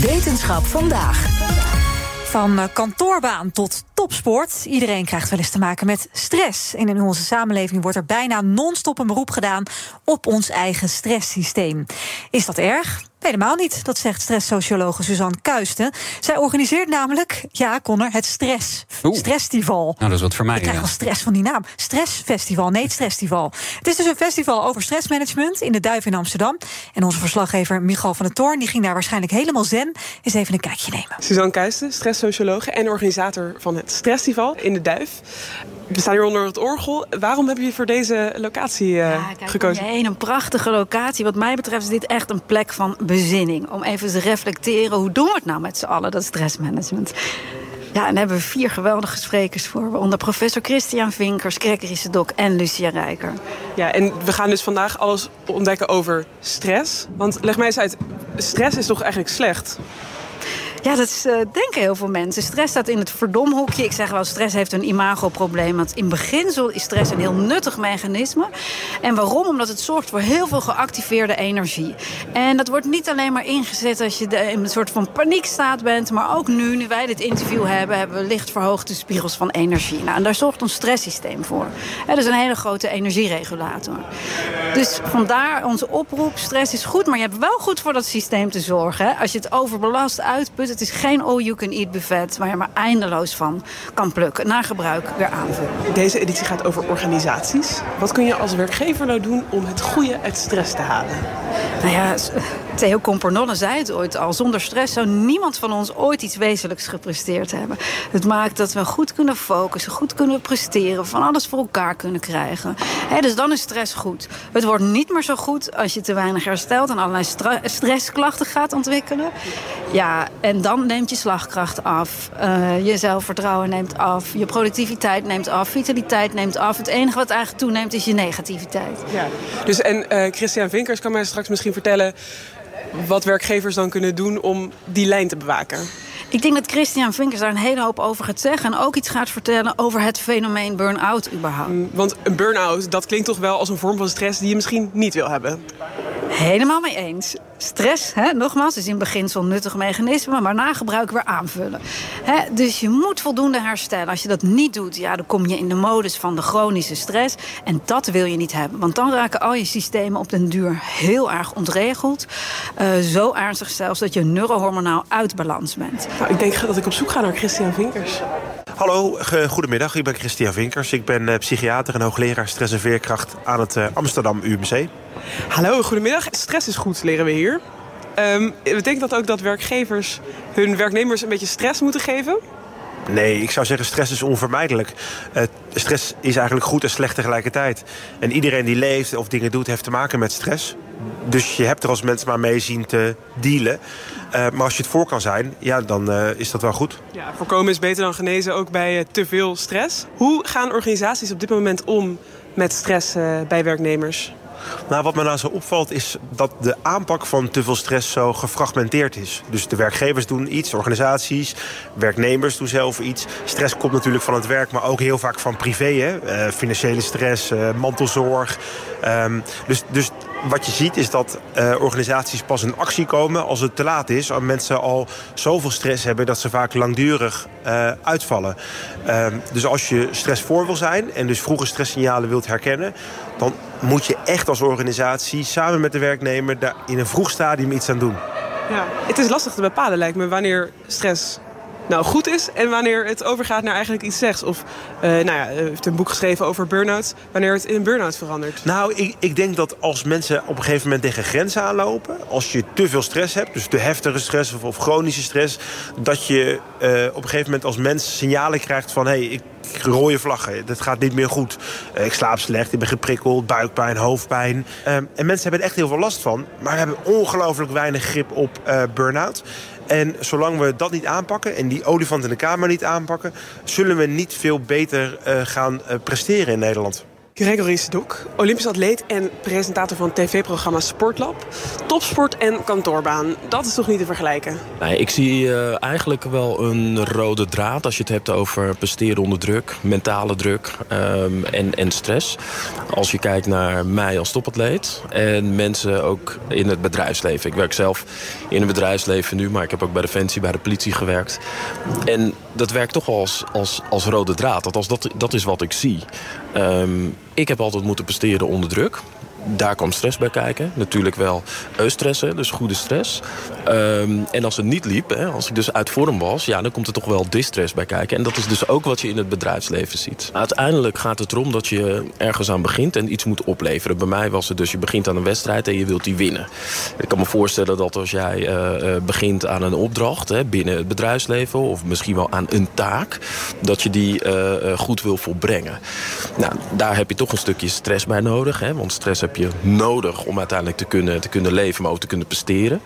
Wetenschap vandaag. Van eh, kantoorbaan tot topsport. Iedereen krijgt wel eens te maken met stress. En in onze samenleving wordt er bijna non-stop een beroep gedaan op ons eigen stresssysteem. Is dat erg? Helemaal niet, dat zegt stresssociologe Suzanne Kuisten. Zij organiseert namelijk, ja, Connor, het Stress. Stressfestival. Nou, dat is wat voor mij. Ik krijg ja. al stress van die naam. Stressfestival, nee, het Stressfestival. Het is dus een festival over stressmanagement in de Duif in Amsterdam. En onze verslaggever Michal van der Toorn die ging daar waarschijnlijk helemaal zen. Eens even een kijkje nemen. Suzanne Kuisten, stresssociologe en organisator van het Stressfestival in de Duif. We staan hier onder het orgel. Waarom heb je voor deze locatie uh, ja, kijk, gekozen? Heen, een prachtige locatie. Wat mij betreft is dit echt een plek van bezinning. Om even te reflecteren, hoe doen we het nou met z'n allen, dat stressmanagement? Ja, en daar hebben we vier geweldige sprekers voor. Onder professor Christian Vinkers, Gregory Sedok en Lucia Rijker. Ja, en we gaan dus vandaag alles ontdekken over stress. Want leg mij eens uit, stress is toch eigenlijk slecht? Ja, dat uh, denken heel veel mensen. Stress staat in het verdomhoekje. Ik zeg wel, stress heeft een imagoprobleem. Want in beginsel is stress een heel nuttig mechanisme. En waarom? Omdat het zorgt voor heel veel geactiveerde energie. En dat wordt niet alleen maar ingezet als je in een soort van paniekstaat bent. Maar ook nu, nu wij dit interview hebben, hebben we licht verhoogde spiegels van energie. Nou, en daar zorgt ons stresssysteem voor. Dat is een hele grote energieregulator. Dus vandaar onze oproep. Stress is goed, maar je hebt wel goed voor dat systeem te zorgen. Als je het overbelast uitput het is geen all-you-can-eat buffet waar je maar eindeloos van kan plukken. Na gebruik weer aanvullen. Deze editie gaat over organisaties. Wat kun je als werkgever nou doen om het goede uit stress te halen? Nou ja, Theo Compernolle zei het ooit al. Zonder stress zou niemand van ons ooit iets wezenlijks gepresteerd hebben. Het maakt dat we goed kunnen focussen, goed kunnen presteren, van alles voor elkaar kunnen krijgen. Dus dan is stress goed. Het wordt niet meer zo goed als je te weinig herstelt en allerlei stressklachten gaat ontwikkelen. Ja, en dan neemt je slagkracht af. Uh, je zelfvertrouwen neemt af. Je productiviteit neemt af. Vitaliteit neemt af. Het enige wat eigenlijk toeneemt is je negativiteit. Ja. Dus en uh, Christian Vinkers kan mij straks misschien vertellen wat werkgevers dan kunnen doen om die lijn te bewaken. Ik denk dat Christian Vinkers daar een hele hoop over gaat zeggen. En ook iets gaat vertellen over het fenomeen burn-out überhaupt. Mm, want een burn-out, dat klinkt toch wel als een vorm van stress die je misschien niet wil hebben. Helemaal mee eens. Stress, hè, nogmaals, is in beginsel een nuttig mechanisme, maar na gebruik weer aanvullen. Hè, dus je moet voldoende herstellen. Als je dat niet doet, ja, dan kom je in de modus van de chronische stress. En dat wil je niet hebben, want dan raken al je systemen op den duur heel erg ontregeld. Uh, zo ernstig zelfs dat je neurohormonaal uit balans bent. Nou, ik denk dat ik op zoek ga naar Christian Vinkers. Hallo, goedemiddag. Ik ben Christian Vinkers. Ik ben uh, psychiater en hoogleraar stress en veerkracht aan het uh, Amsterdam UMC. Hallo, goedemiddag. Stress is goed, leren we hier. Um, betekent dat ook dat werkgevers hun werknemers een beetje stress moeten geven? Nee, ik zou zeggen stress is onvermijdelijk. Uh, stress is eigenlijk goed en slecht tegelijkertijd. En iedereen die leeft of dingen doet, heeft te maken met stress. Dus je hebt er als mens maar mee zien te dealen. Uh, maar als je het voor kan zijn, ja, dan uh, is dat wel goed. Ja, voorkomen is beter dan genezen, ook bij uh, te veel stress. Hoe gaan organisaties op dit moment om met stress bij werknemers? Nou, wat me nou zo opvalt is dat de aanpak van te veel stress zo gefragmenteerd is. Dus de werkgevers doen iets, organisaties, werknemers doen zelf iets. Stress komt natuurlijk van het werk, maar ook heel vaak van privé. Hè? Uh, financiële stress, uh, mantelzorg. Um, dus, dus wat je ziet is dat uh, organisaties pas in actie komen als het te laat is. Als mensen al zoveel stress hebben dat ze vaak langdurig uh, uitvallen. Uh, dus als je stress voor wil zijn en dus vroege stresssignalen wilt herkennen... dan moet je echt als organisatie samen met de werknemer daar in een vroeg stadium iets aan doen. Ja, het is lastig te bepalen lijkt me wanneer stress nou goed is en wanneer het overgaat naar eigenlijk iets slechts. Of, uh, nou ja, u heeft een boek geschreven over burn-out, wanneer het in een burn-out verandert. Nou, ik, ik denk dat als mensen op een gegeven moment tegen grenzen aanlopen, als je te veel stress hebt, dus te heftige stress of, of chronische stress, dat je uh, op een gegeven moment als mens signalen krijgt van hé, hey, ik rode vlaggen, dat gaat niet meer goed. Ik slaap slecht, ik ben geprikkeld, buikpijn, hoofdpijn. Uh, en mensen hebben echt heel veel last van, maar hebben ongelooflijk weinig grip op burn-out. En zolang we dat niet aanpakken en die olifant in de kamer niet aanpakken... zullen we niet veel beter uh, gaan uh, presteren in Nederland. Gregory Sedok, Olympisch atleet en presentator van tv-programma Sportlab. Topsport en kantoorbaan, dat is toch niet te vergelijken? Nee, ik zie uh, eigenlijk wel een rode draad als je het hebt over presteren onder druk, mentale druk um, en, en stress. Als je kijkt naar mij als topatleet en mensen ook in het bedrijfsleven. Ik werk zelf in het bedrijfsleven nu, maar ik heb ook bij Defensie, bij de politie gewerkt. En dat werkt toch als, als, als rode draad. Althans, dat, dat is wat ik zie. Um, ik heb altijd moeten presteren onder druk. Daar kwam stress bij kijken. Natuurlijk wel eustressen, dus goede stress. Um, en als het niet liep, hè, als ik dus uit vorm was... ja, dan komt er toch wel distress bij kijken. En dat is dus ook wat je in het bedrijfsleven ziet. Uiteindelijk gaat het erom dat je ergens aan begint en iets moet opleveren. Bij mij was het dus, je begint aan een wedstrijd en je wilt die winnen. Ik kan me voorstellen dat als jij uh, begint aan een opdracht... Hè, binnen het bedrijfsleven of misschien wel aan een taak... dat je die goed wil volbrengen. Nou, daar heb je toch een stukje stress bij nodig. Hè, want stress heb je nodig om uiteindelijk te kunnen, te kunnen leven, maar ook te kunnen presteren.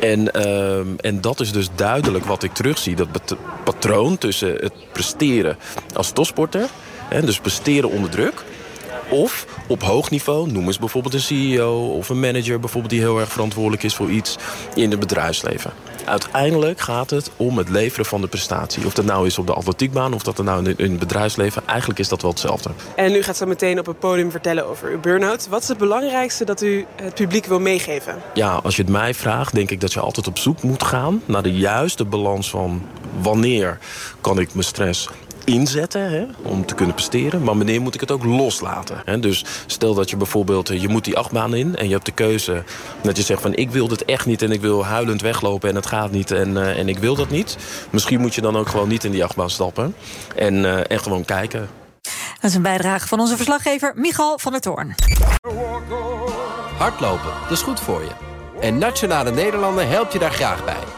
En, uh, en dat is dus duidelijk wat ik terugzie. Dat patroon tussen het presteren als topsporter... Hè, dus presteren onder druk... Of op hoog niveau, noem eens bijvoorbeeld een CEO of een manager... bijvoorbeeld die heel erg verantwoordelijk is voor iets in het bedrijfsleven. Uiteindelijk gaat het om het leveren van de prestatie. Of dat nou is op de atletiekbaan of dat er nou in het bedrijfsleven. Eigenlijk is dat wel hetzelfde. En u gaat zo meteen op het podium vertellen over uw burn-out. Wat is het belangrijkste dat u het publiek wil meegeven? Ja, als je het mij vraagt, denk ik dat je altijd op zoek moet gaan... naar de juiste balans van wanneer kan ik mijn stress inzetten hè, om te kunnen presteren. Maar wanneer moet ik het ook loslaten? Hè? Dus stel dat je bijvoorbeeld, eh, je moet die achtbaan in... en je hebt de keuze dat je zegt van ik wil dit echt niet... en ik wil huilend weglopen en het gaat niet en, uh, en ik wil dat niet. Misschien moet je dan ook gewoon niet in die achtbaan stappen. En, uh, en gewoon kijken. Dat is een bijdrage van onze verslaggever Michal van der Toorn. Hardlopen, dat is goed voor je. En Nationale Nederlanden helpt je daar graag bij.